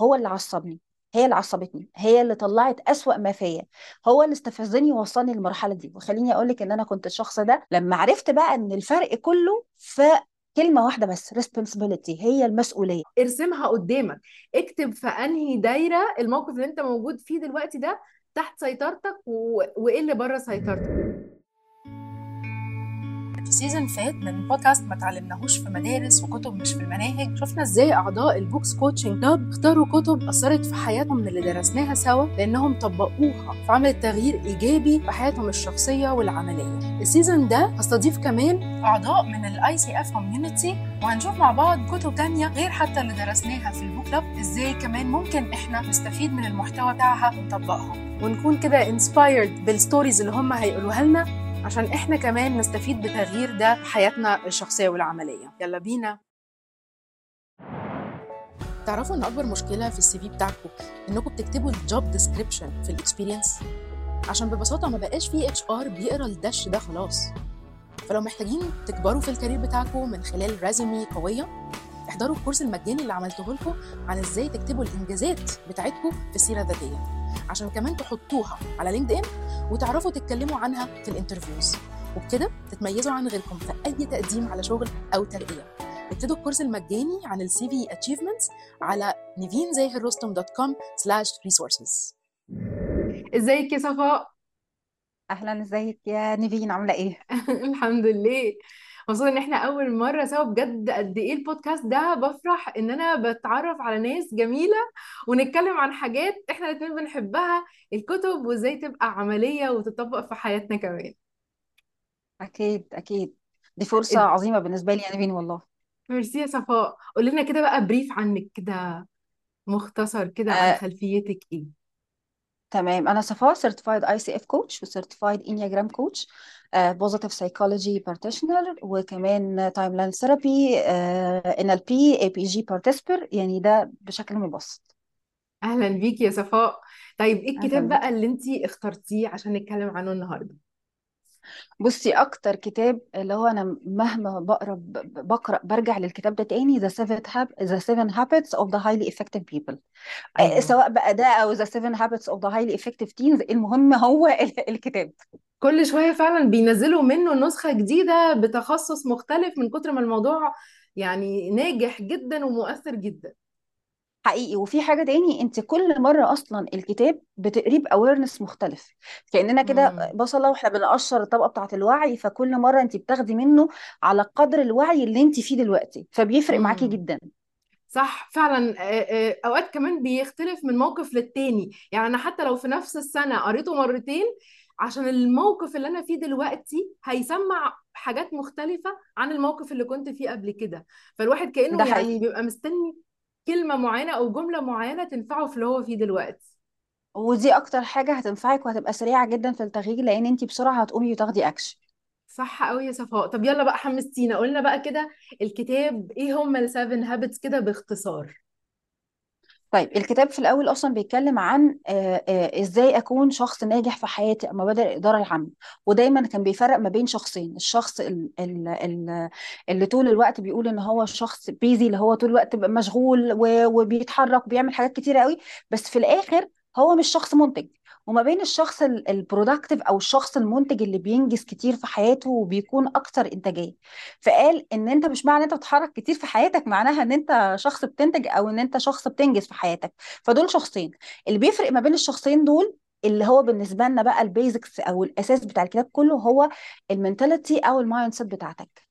هو اللي عصبني هي اللي عصبتني هي اللي طلعت أسوأ ما فيا هو اللي استفزني ووصلني للمرحلة دي. وخليني أقول لك إن أنا كنت الشخص ده لما عرفت بقى إن الفرق كله في كلمة واحدة بس responsibility هي المسؤولية. ارسمها قدامك اكتب في أنهي دايرة الموقف اللي أنت موجود فيه دلوقتي ده تحت سيطرتك و... وإيه اللي بره سيطرتك. في season فات من بودكاست ما تعلمناهوش في مدارس وكتب مش في المناهج. شفنا إزاي أعضاء ال books coaching club اختاروا كتب أثرت في حياتهم من اللي درسناها سوا لأنهم طبقوها فعملت تغيير إيجابي في حياتهم الشخصية والعملية. ال season ده هستضيف كمان أعضاء من ال ICF community وهنشوف مع بعض كتب تانية غير حتى اللي درسناها في ال book club إزاي كمان ممكن إحنا نستفيد من المحتوى بتاعها ونطبقها. ونكون كده inspired بال stories اللي هم هيقولوها لنا. عشان إحنا كمان نستفيد بتغيير ده في حياتنا الشخصية والعملية. يلا بينا. تعرفوا إن أكبر مشكلة في ال CV بتاعكم إنكم بتكتبوا ال job description في ال experience عشان ببساطة ما بقاش في HR بيقرا الدش ده خلاص. فلو محتاجين تكبروا في ال career بتاعكم من خلال resume قوية احضروا ال course المجاني اللي عملته لكم عن إزاي تكتبوا الإنجازات بتاعتكم في السيرة الذاتية. عشان كمان تحطوها على LinkedIn وتعرفوا تتكلموا عنها في ال interviews. وبكده تتميزوا عن غيركم في أي تقديم على شغل أو ترقية. ابتدوا ال course المجاني عن ال CV achievements على نيفينزاهررستم.com slash resources. إزيك يا صفاء؟ أهلا إزيك يا نيفين؟ عاملة إيه؟ الحمد لله. خصوصا إن إحنا أول مرة سوا بجد قد إيه البودكاست ده بفرح إن أنا بتعرف على ناس جميلة ونتكلم عن حاجات إحنا الاتنين بنحبها الكتب وإزاي تبقى عملية وتطبق في حياتنا كمان. أكيد أكيد. دي فرصة اد- عظيمة بالنسبة لي يا نيفين والله. ميرسي يا صفاء. قولي لنا كده بقى brief عنك كده مختصر كده عن آه، خلفيتك إيه؟ تمام. أنا صفاء certified ICF coach و certified Enneagram coach. آه، positive psychology practitioner وكمان timeline therapy آه، NLP APG participant يعني ده بشكل مبسط. أهلا بيكي يا صفاء. طيب إيه الكتاب بيك. بقى اللي أنتي اخترتيه عشان نتكلم عنه النهارده؟ بصي أكتر كتاب اللي هو أنا مهما بقرأ ب- بقرأ برجع للكتاب ده تاني Hab- The Seven Habits of the Highly Effective People. آه، أيوه. سواء بقى ده أو The Seven Habits of the Highly Effective Teens المهم هو ال- الكتاب. كل شوية فعلا بينزلوا منه نسخة جديدة بتخصص مختلف من كتر ما الموضوع يعني ناجح جدا ومؤثر جدا. حقيقي. وفي حاجة تاني أنت كل مرة أصلا الكتاب بتقريه باويرنس مختلف. كأننا كده مم. بصلة وإحنا بنقشر الطبقة بتاعة الوعي فكل مرة أنت بتاخدي منه على قدر الوعي اللي أنت فيه دلوقتي. فبيفرق معاكي. جدا. صح فعلا. أوقات كمان بيختلف من موقف للتاني. يعني أنا حتى لو في نفس السنة قريته مرتين عشان الموقف اللي أنا فيه دلوقتي هيسمع حاجات مختلفة عن الموقف اللي كنت فيه قبل كده. فالواحد ده كأنه يعني حقيقي بيبقى مستني كلمة معينة أو جملة معينة تنفعه في اللي هو فيه دلوقتي. ودي أكتر حاجة هتنفعك وهتبقى سريعة جدا في التغيير لأن انت بسرعة هتقومي وتاخدي اكشن صح قوي يا صفاء. طب يلا بقى حمستينا. قلنا بقى كده الكتاب إيه هم ال seven habits كده باختصار؟ طيب الكتاب في الأول أصلا بيتكلم عن إزاي أكون شخص ناجح في حياتي أما بدأ الإدارة العامة ودايما كان بيفرق ما بين شخصين الشخص ال- ال- ال- اللي طول الوقت بيقول إن هو شخص busy اللي هو طول الوقت مشغول وبيتحرك وبيعمل حاجات كتيرة قوي بس في الآخر هو مش شخص منتج. وما بين الشخص ال productive أو الشخص المنتج اللي بينجز كتير في حياته وبيكون أكتر إنتاجية. فقال إن أنت مش معنى أنت بتتحرك كتير في حياتك معناها إن أنت شخص بتنتج أو إن أنت شخص بتنجز في حياتك. فدول شخصين. اللي بيفرق ما بين الشخصين دول اللي هو بالنسبة لنا بقى ال basics أو الأساس بتاع الكتاب كله هو ال mentality أو ال mindset بتاعتك.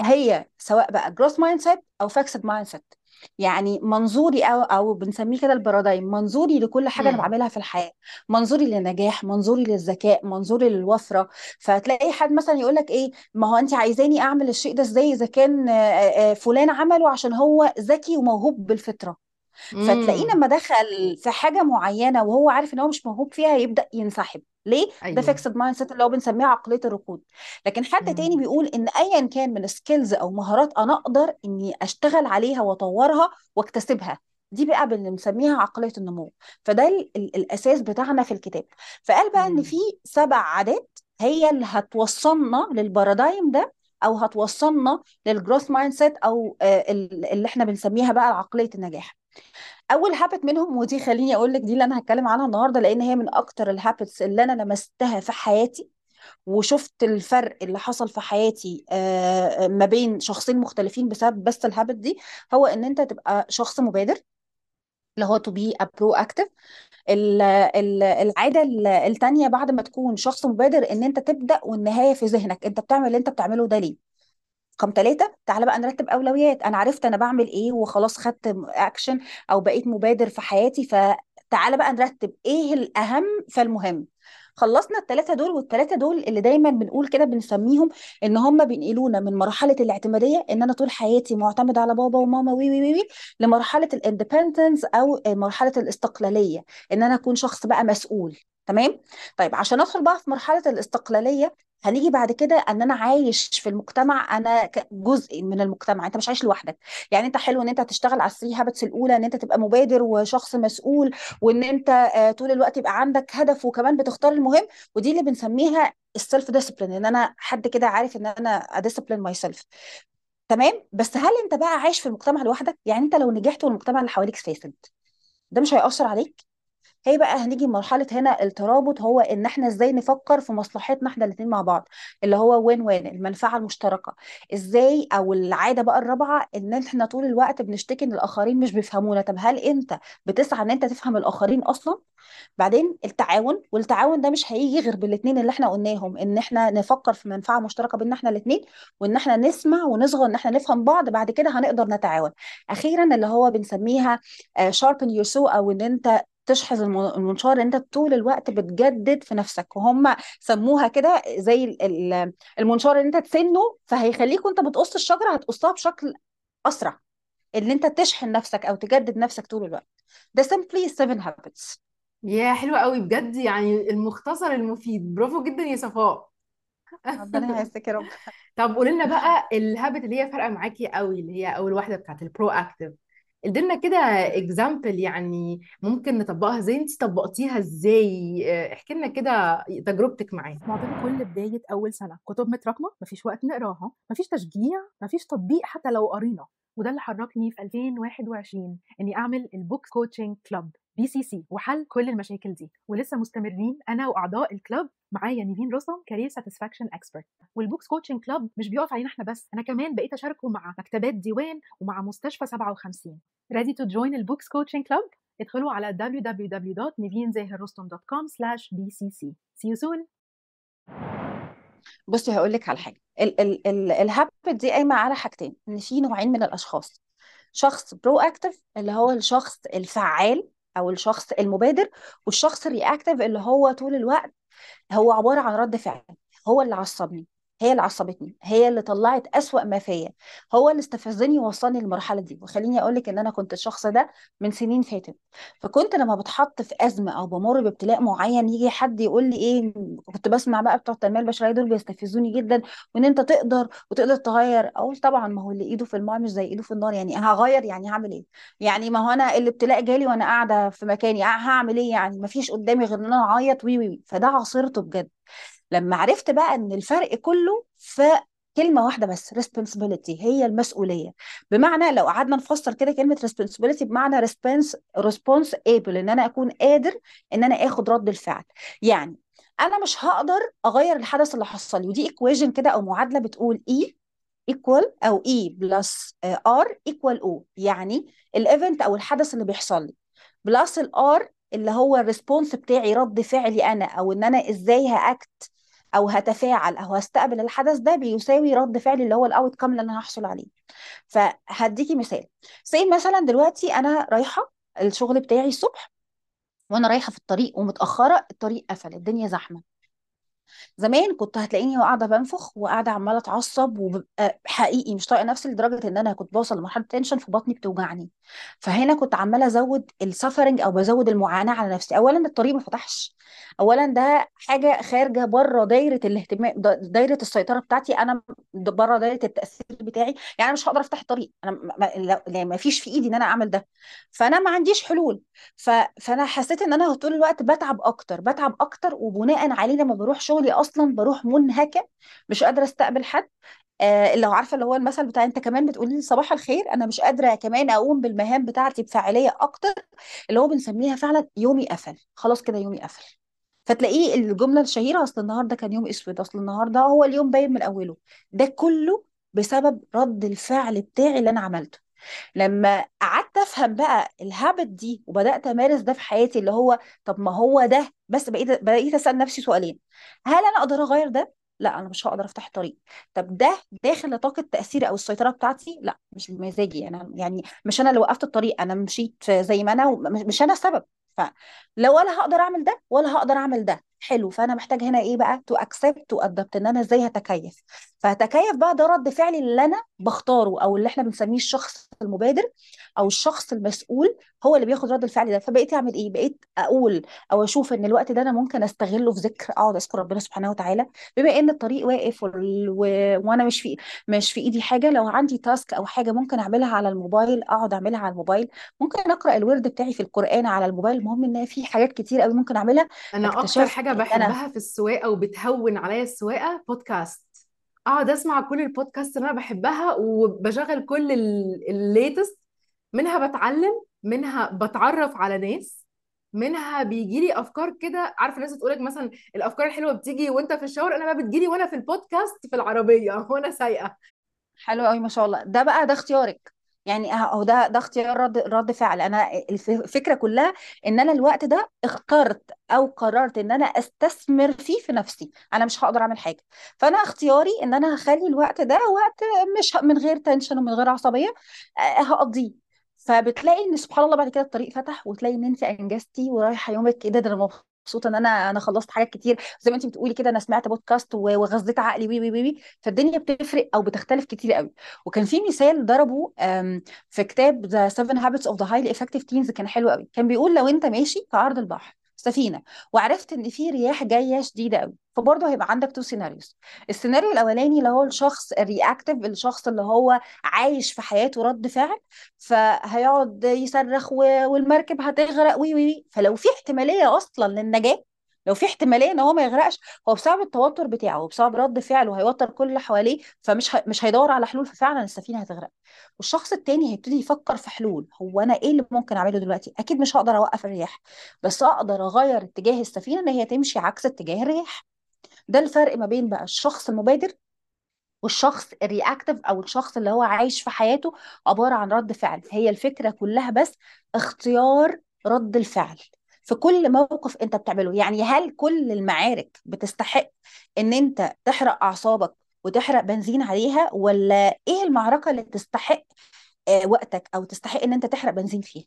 هي سواء بقى growth mindset أو fixed mindset يعني منظوري أو أو بنسميه كده ال paradigm منظوري لكل حاجة أنا بعملها في الحياة منظوري للنجاح منظوري للذكاء منظوري للوفرة. فتلاقي حد مثلا يقول لك إيه ما هو انت عايزاني أعمل الشيء ده إزاي؟ إذا كان فلان عمله عشان هو ذكي وموهوب بالفطرة. فتلاقيه لما دخل في حاجة معينة وهو عارف إن هو مش موهوب فيها يبدأ ينسحب. ليه؟ ده أيوه. fixed mindset اللي هو بنسميها عقلية الركود. لكن حد تاني امم بيقول إن ايا كان من skills أو مهارات أنا أقدر إني أشتغل عليها وأطورها وأكتسبها. دي بقى بنسميها عقلية النمو. فده ال ال الأساس بتاعنا في الكتاب. فقال بقى إن في سبع عادات هي اللي هتوصلنا لل paradigm ده أو هتوصلنا لل growth mindset أو آه، ال- اللي إحنا بنسميها بقى عقلية النجاح. أول habit منهم ودي خليني أقول لك دي اللي أنا هتكلم عنها النهارده لأن هي من أكتر ال habits اللي أنا لمستها في حياتي وشفت الفرق اللي حصل في حياتي آه، ما بين شخصين مختلفين بسبب بس ال habit دي هو إن أنت تبقى شخص مبادر اللي هو to be a proactive. ال- ال- العادة ال- التانية بعد ما تكون شخص مبادر إن أنت تبدأ والنهاية في ذهنك أنت بتعمل اللي أنت بتعمله ده ليه؟ رقم ثلاثة تعالى بقى نرتب أولويات. أنا عرفت أنا بعمل إيه وخلاص خدت أكشن أو بقيت مبادر في حياتي فتعالى بقى نرتب إيه الأهم فالمهم. خلصنا الثلاثة دول والثلاثة دول اللي دايما بنقول كده بنسميهم إن هم بينقلونا من مرحلة الاعتمادية إن أنا طول حياتي معتمد على بابا وماما وي وي وي لمرحلة ال independence أو مرحلة الاستقلالية. إن أنا أكون شخص بقى مسؤول. تمام؟ طيب عشان أدخل بقى في مرحلة الاستقلالية هنيجي بعد كده إن أنا عايش في المجتمع أنا جزء من المجتمع أنت مش عايش لوحدك. يعني أنت حلو إن أنت هتشتغل على ال three habits الأولى إن أنت تبقى مبادر وشخص مسؤول وإن أنت آه، طول الوقت يبقى عندك هدف وكمان بتختار المهم ودي اللي بنسميها ال self discipline إن أنا حد كده عارف إن أنا ا discipline myself تمام؟ بس هل أنت بقى عايش في المجتمع لوحدك؟ يعني أنت لو نجحت والمجتمع اللي حواليك فاسد ده مش هيأثر عليك؟ هي بقى هنيجي لمرحلة هنا الترابط هو إن إحنا إزاي نفكر في مصلحتنا إحنا الاتنين مع بعض اللي هو win win المنفعة المشتركة. إزاي أو العادة بقى الرابعة إن إحنا طول الوقت بنشتكي إن الآخرين مش بيفهمونا. طب هل أنت بتسعى إن أنت تفهم الآخرين أصلا؟ بعدين التعاون والتعاون ده مش هيجي غير بالاثنين اللي إحنا قلناهم إن إحنا نفكر في منفعة مشتركة بيننا إحنا الاثنين وإن إحنا نسمع ونصغي إن إحنا نفهم بعض بعد كده هنقدر نتعاون. أخيرا اللي هو بنسميها sharpen your saw أو إن أنت تشحذ الم- المنشار إن أنت طول الوقت بتجدد في نفسك وهم سموها كده زي ال- ال- المنشار إن أنت تسنه فهيخليك وأنت بتقص الشجرة هتقصها بشكل أسرع إن أنت تشحن نفسك أو تجدد نفسك طول الوقت. ده simply seven habits. يا حلوة قوي بجد يعني المختصر المفيد. برافو جدا يا صفاء. ربنا يعزك يا رب. طب قولي لنا بقى ال habit اللي هي فارقة معاكي قوي اللي هي أول واحدة بتاعت ال proactive ادينا كده example يعني ممكن نطبقها إزاي انت طبقتيها إزاي؟ آه، احكي لنا كده تجربتك معاها. معظم كل بداية أول سنة كتب متراكمة مفيش وقت نقراها مفيش تشجيع مفيش تطبيق حتى لو قرينا وده اللي حركني في 2021 إني أعمل ال book coaching club BCC وحل كل المشاكل دي. ولسه مستمرين أنا وأعضاء ال club معايا نيفين رسم كارير ساتسفاكشن اكسبرت وال books coaching club مش بيقف علينا إحنا بس أنا كمان بقيت أشاركه مع مكتبات ديوان ومع مستشفى 57 ready to join ال books coaching club ادخلوا على www.nivinzahirrostom.com/bcc see you soon! بصي هقول لك على حاجة. ال ال ال ال habit دي قايمة على حاجتين إن في نوعين من الأشخاص. شخص proactive اللي هو الشخص الفعال أو الشخص المبادر والشخص ال reactive اللي هو طول الوقت هو عبارة عن رد فعل هو اللي عصبني. هي اللي عصبتني هي اللي طلعت أسوأ ما فيا هو اللي استفزني ووصلني للمرحلة دي. وخليني أقول لك إن أنا كنت الشخص ده من سنين فاتت. فكنت لما بتحط في أزمة أو بمر بابتلاء معين يجي حد يقول لي إيه كنت بسمع بقى بتوع التنمية البشرية دول بيستفزوني جدا وإن أنت تقدر وتقدر تغير. أقول طبعا ما هو اللي إيده في الماء مش زي إيده في النار يعني هغير يعني هعمل إيه؟ يعني ما هو أنا الابتلاء جالي وأنا قاعدة في مكاني هعمل إيه يعني؟ ما فيش قدامي غير إن أنا أعيط وي وي وي. فده عصرته بجد. لما عرفت بقى إن الفرق كله في كلمة واحدة بس responsibility هي المسؤولية. بمعنى لو قعدنا نفسر كده كلمة responsibility بمعنى response responsible إن أنا أكون قادر إن أنا آخد رد الفعل. يعني أنا مش هقدر أغير الحدث اللي حصل لي ودي equation كده أو معادلة بتقول E equal أو E plus R equal O. يعني ال event أو الحدث اللي بيحصل لي plus ال R اللي هو ال response بتاعي رد فعلي أنا أو إن أنا إزاي ه act أو هتفاعل أو هستقبل الحدث ده بيساوي رد فعلي اللي هو ال outcome اللي أنا هحصل عليه. فهديكي مثال. زي مثلا دلوقتي أنا رايحة الشغل بتاعي الصبح وأنا رايحة في الطريق ومتأخرة الطريق قفل الدنيا زحمة. زمان كنت هتلاقيني قاعدة بنفخ وقاعدة عمالة أتعصب وببقى حقيقي مش طايقة نفسي لدرجة إن أنا كنت بوصل لمرحلة تنشن في بطني بتوجعني. فهنا كنت عمالة أزود السفرنج أو بزود المعاناة على نفسي. اولا الطريق ما فتحش. اولا ده حاجة خارجة بره دايرة الاهتمام دايرة السيطرة بتاعتي. أنا بره دايرة التأثير بتاعي. يعني أنا مش هقدر أفتح الطريق. أنا ما, ما, فيش في إيدي إن أنا أعمل ده. فأنا ما عنديش حلول. ف... فأنا حسيت إن أنا طول الوقت بتعب أكتر بتعب أكتر وبناء عليه لما بروح شغلي أصلا بروح منهكه مش قادرة أستقبل حد. آه لو عارفة اللي هو المثل بتاع أنت كمان بتقولي لي صباح الخير أنا مش قادرة كمان أقوم بالمهام بتاعتي بفاعلية أكتر اللي هو بنسميها فعلا يومي قفل خلاص كده يومي قفل. فتلاقيه الجملة الشهيرة أصل النهارده كان يوم أسود أصل النهارده هو اليوم باين من أوله. ده كله بسبب رد الفعل بتاعي اللي أنا عملته. لما قعدت أفهم بقى الهابت دي وبدأت أمارس ده في حياتي اللي هو طب ما هو ده بس بقيت بقيت أسأل نفسي سؤالين. هل أنا أقدر أغير ده؟ لا أنا مش هقدر أفتح الطريق. طب ده داخل نطاق التاثير أو السيطرة بتاعتي؟ لا مش بمزاجي. أنا يعني مش أنا اللي وقفت الطريق أنا مشيت زي ما أنا مش أنا السبب. فلو ولا هقدر أعمل ده ولا هقدر أعمل ده. حلو. فأنا محتاج هنا إيه بقى؟ to accept to adapt إن أنا إزاي هتكيف. فهتكيف بقى ده رد فعلي اللي أنا بختاره أو اللي إحنا بنسميه الشخص المبادر أو الشخص المسؤول هو اللي بياخد رد الفعل ده. فبقيت أعمل إيه؟ بقيت أقول أو أشوف إن الوقت ده أنا ممكن أستغله في ذكر أقعد أذكر ربنا سبحانه وتعالى. بما إن الطريق واقف وال... و... وأنا مش في مش في إيدي حاجة لو عندي task أو حاجة ممكن أعملها على الموبايل أقعد أعملها على الموبايل. ممكن أقرأ الورد بتاعي في القرآن على الموبايل. المهم إن في حاجات كتير قوي ممكن أعملها. أنا أكتر اكتشفت حاجة بحبها في السواقة وبتهون عليا السواقة بودكاست أقعد أسمع كل البودكاست اللي أنا بحبها وبشغل كل ال latest منها بتعلم منها بتعرف على ناس منها بيجي لي أفكار كده. عارفة الناس تقول لك مثلا الأفكار الحلوة بتيجي وأنت في ال shower أنا بقى بتجي لي وأنا في البودكاست في العربية وأنا سايقة. حلو قوي ما شاء الله. ده بقى ده اختيارك. يعني اهو ده ده اختيار رد رد فعل. أنا الف- الفكرة كلها إن أنا الوقت ده اخترت أو قررت إن أنا أستثمر فيه في نفسي. أنا مش هقدر أعمل حاجة. فأنا اختياري إن أنا هخلي الوقت ده وقت مش من غير tension ومن غير عصبية هقضيه. فبتلاقي إن سبحان الله بعد كده الطريق فتح وتلاقي إن أنت أنجزتي ورايحة يومك كده ده أنا مبسوطة إن أنا أنا خلصت حاجات كتير. زي ما انت بتقولي كده أنا سمعت بودكاست وغذيت عقلي وي وي وي. فالدنيا بتفرق أو بتختلف كتير قوي وكان في مثال ضربه في كتاب The Seven Habits of the Highly Effective Teens كان حلو قوي كان بيقول لو أنت ماشي في عرض البحر سفينة وعرفت إن في رياح جاية شديدة قوي فبرضه هيبقى عندك two scenarios السيناريو الأولاني اللي هو الشخص ال reactive الشخص اللي هو عايش في حياته رد فعل فهيقعد يصرخ والمركب هتغرق وي وي. فلو في احتمالية أصلا للنجاة لو في احتمالية إن هو ما يغرقش هو بسبب التوتر بتاعه وبسبب رد فعله هيوتر كل اللي حواليه فمش ه... مش هيدور على حلول ففعلا السفينة هتغرق. والشخص التاني هيبتدي يفكر في حلول هو أنا إيه اللي ممكن أعمله دلوقتي؟ أكيد مش هقدر أوقف الرياح بس أقدر أغير اتجاه السفينة إن هي تمشي عكس اتجاه الرياح. ده الفرق ما بين بقى الشخص المبادر والشخص الرياكتيف أو الشخص اللي هو عايش في حياته عبارة عن رد فعل. هي الفكرة كلها بس اختيار رد الفعل. في كل موقف انت بتعمله. يعني هل كل المعارك بتستحق ان انت تحرق اعصابك وتحرق بنزين عليها؟ ولا إيه المعركة اللي تستحق آه، وقتك أو تستحق ان انت تحرق بنزين فيها؟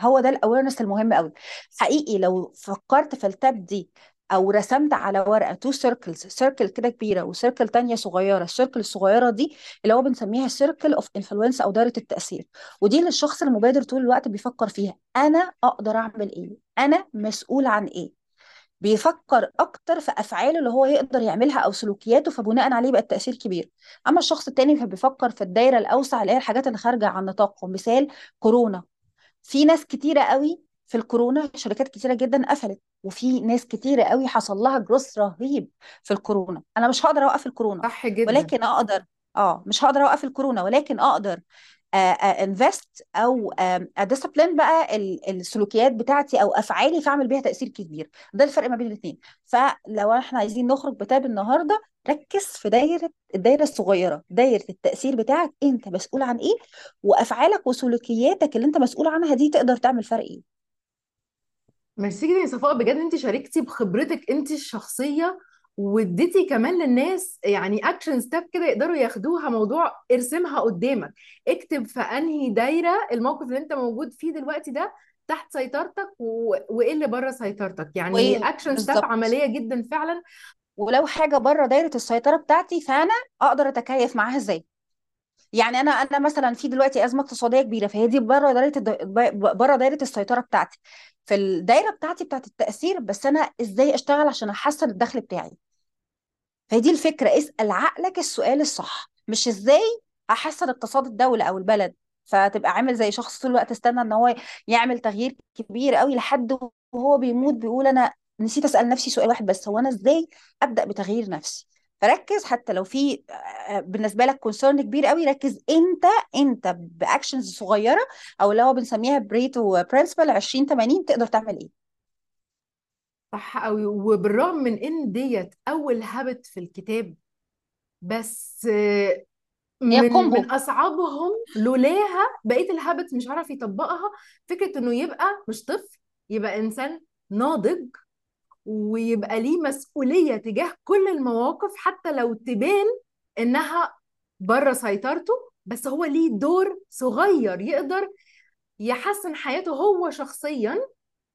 هو ده ال awareness المهم قوي حقيقي لو فكرت في ال tip دي أو رسمت على ورقة two circles circle كده كبيرة و circle تانية صغيرة. ال circle الصغيرة دي اللي هو بنسميها circle of influence أو دايرة التأثير. ودي اللي الشخص المبادر طول الوقت بيفكر فيها. أنا أقدر أعمل إيه؟ أنا مسؤول عن إيه؟ بيفكر أكتر في أفعاله اللي هو يقدر يعملها أو سلوكياته فبناء عليه بقى التأثير كبير. أما الشخص التاني فبيفكر في الدايرة الأوسع اللي هي الحاجات اللي خارجة عن نطاقه. مثال كورونا. في ناس كتيرة قوي في الكورونا شركات كتيرة جدا قفلت وفي ناس كتيرة قوي حصل لها جروث رهيب في الكورونا. أنا مش هقدر أوقف الكورونا صح جدا. ولكن أقدر آه مش هقدر أوقف الكورونا ولكن أقدر invest أو a discipline بقى ال- السلوكيات بتاعتي أو أفعالي فاعمل بيها تأثير كبير. ده الفرق ما بين الاثنين فلو إحنا عايزين نخرج ب tip النهارده ركز في دايرة الدايرة الصغيرة دايرة التأثير بتاعك أنت مسؤول عن إيه وأفعالك وسلوكياتك اللي أنت مسؤول عنها دي تقدر تعمل فرق إيه. ميرسي جدا يا صفاء بجد انت شاركتي بخبرتك انت الشخصية واديتي كمان للناس يعني action step كده يقدروا ياخدوها موضوع ارسمها قدامك. اكتب في أنهي دايرة الموقف اللي انت موجود فيه دلوقتي ده تحت سيطرتك و... وإيه اللي بره سيطرتك. يعني action step بالظبط. عملية جدا فعلا. ولو حاجة بره دايرة السيطرة بتاعتي فأنا أقدر أتكيف معاها إزاي؟ يعني أنا أنا مثلا في دلوقتي أزمة اقتصادية كبيرة فهي دي بره دايرة بره دايرة السيطرة بتاعتي. في الدايرة بتاعتي بتاعت التأثير بس أنا إزاي أشتغل عشان أحسن الدخل بتاعي؟ فهي دي الفكرة. اسأل عقلك السؤال الصح. مش إزاي أحسن اقتصاد الدولة أو البلد؟ فتبقى عامل زي شخص طول الوقت استنى إن هو يعمل تغيير كبير قوي لحد وهو بيموت بيقول أنا نسيت أسأل نفسي سؤال واحد بس. هو أنا إزاي أبدأ بتغيير نفسي؟ فركز حتى لو في آه، بالنسبة لك كونسيرن كبير قوي ركز انت انت ب actions صغيرة أو اللي هو بنسميها Pareto principle 20 80 تقدر تعمل إيه؟ صح قوي. وبالرغم من إن ديت أول habit في الكتاب بس آه، من كومبو من اصعبهم لولاها بقيه ال habits مش عارف يطبقها. فكرة إنه يبقى مش طفل يبقى إنسان ناضج ويبقى ليه مسؤولية تجاه كل المواقف حتى لو تبان إنها بره سيطرته بس هو ليه دور صغير يقدر يحسن حياته هو شخصيا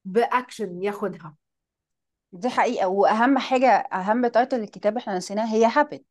باكشن ياخدها. دي حقيقة. وأهم حاجة أهم title الكتاب إحنا نسيناها هي habit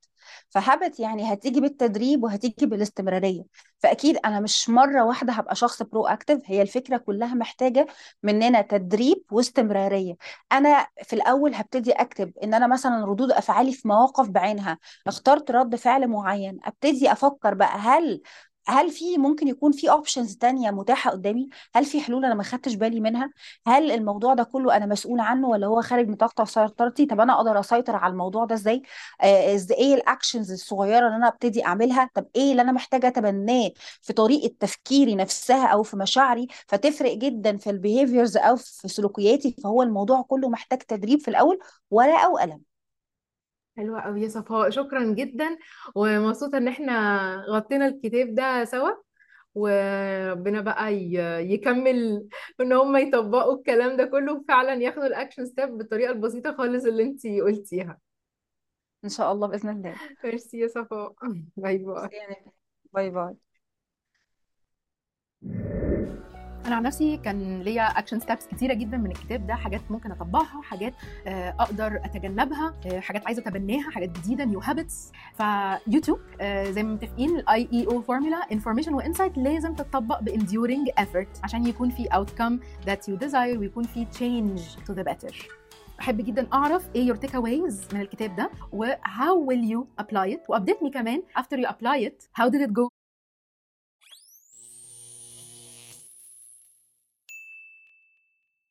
ف habit يعني هتيجي بالتدريب وهتيجي بالاستمرارية. فأكيد أنا مش مرة واحدة هبقى شخص proactive هي الفكرة كلها محتاجة مننا تدريب واستمرارية. أنا في الأول هبتدي أكتب إن أنا مثلا ردود أفعالي في مواقف بعينها. اخترت رد فعل معين. أبتدي أفكر بقى هل هل في ممكن يكون في options تانية متاحة قدامي؟ هل في حلول أنا ما خدتش بالي منها؟ هل الموضوع ده كله أنا مسؤول عنه ولا هو خارج نطاق سيطرتي؟ طب أنا أقدر أسيطر على الموضوع ده إزاي؟ آه، إيه ال actions الصغيرة اللي أنا أبتدي أعملها؟ طب إيه اللي أنا محتاجة أتبناه في طريقة تفكيري نفسها أو في مشاعري فتفرق جدا في ال behaviors أو في سلوكياتي فهو الموضوع كله محتاج تدريب في الأول ورقة وقلم حلوة قوي يا صفاء شكرا جدا ومبسوطة إن إحنا غطينا الكتاب ده سوا وربنا بقى ي- يكمل إن هم يطبقوا الكلام ده كله وفعلا ياخدوا ال action step بالطريقة البسيطة خالص اللي انتي قلتيها. إن شاء الله بإذن الله. ميرسي يا صفاء bye bye. bye bye. أنا عن نفسي كان ليا action steps كتيرة جدا من الكتاب ده حاجات ممكن اطبقها حاجات آه، أقدر اتجنبها آه، حاجات عايزة اتبناها حاجات جديدة new habits فيوتيوب زي ما متفقين ال IEO formula information and insight لازم تتطبق ب enduring effort عشان يكون في outcome that you desire ويكون في change to the better. احب جدا أعرف إيه your takeaways من الكتاب ده و how will you apply it و update me كمان after you apply it how did it go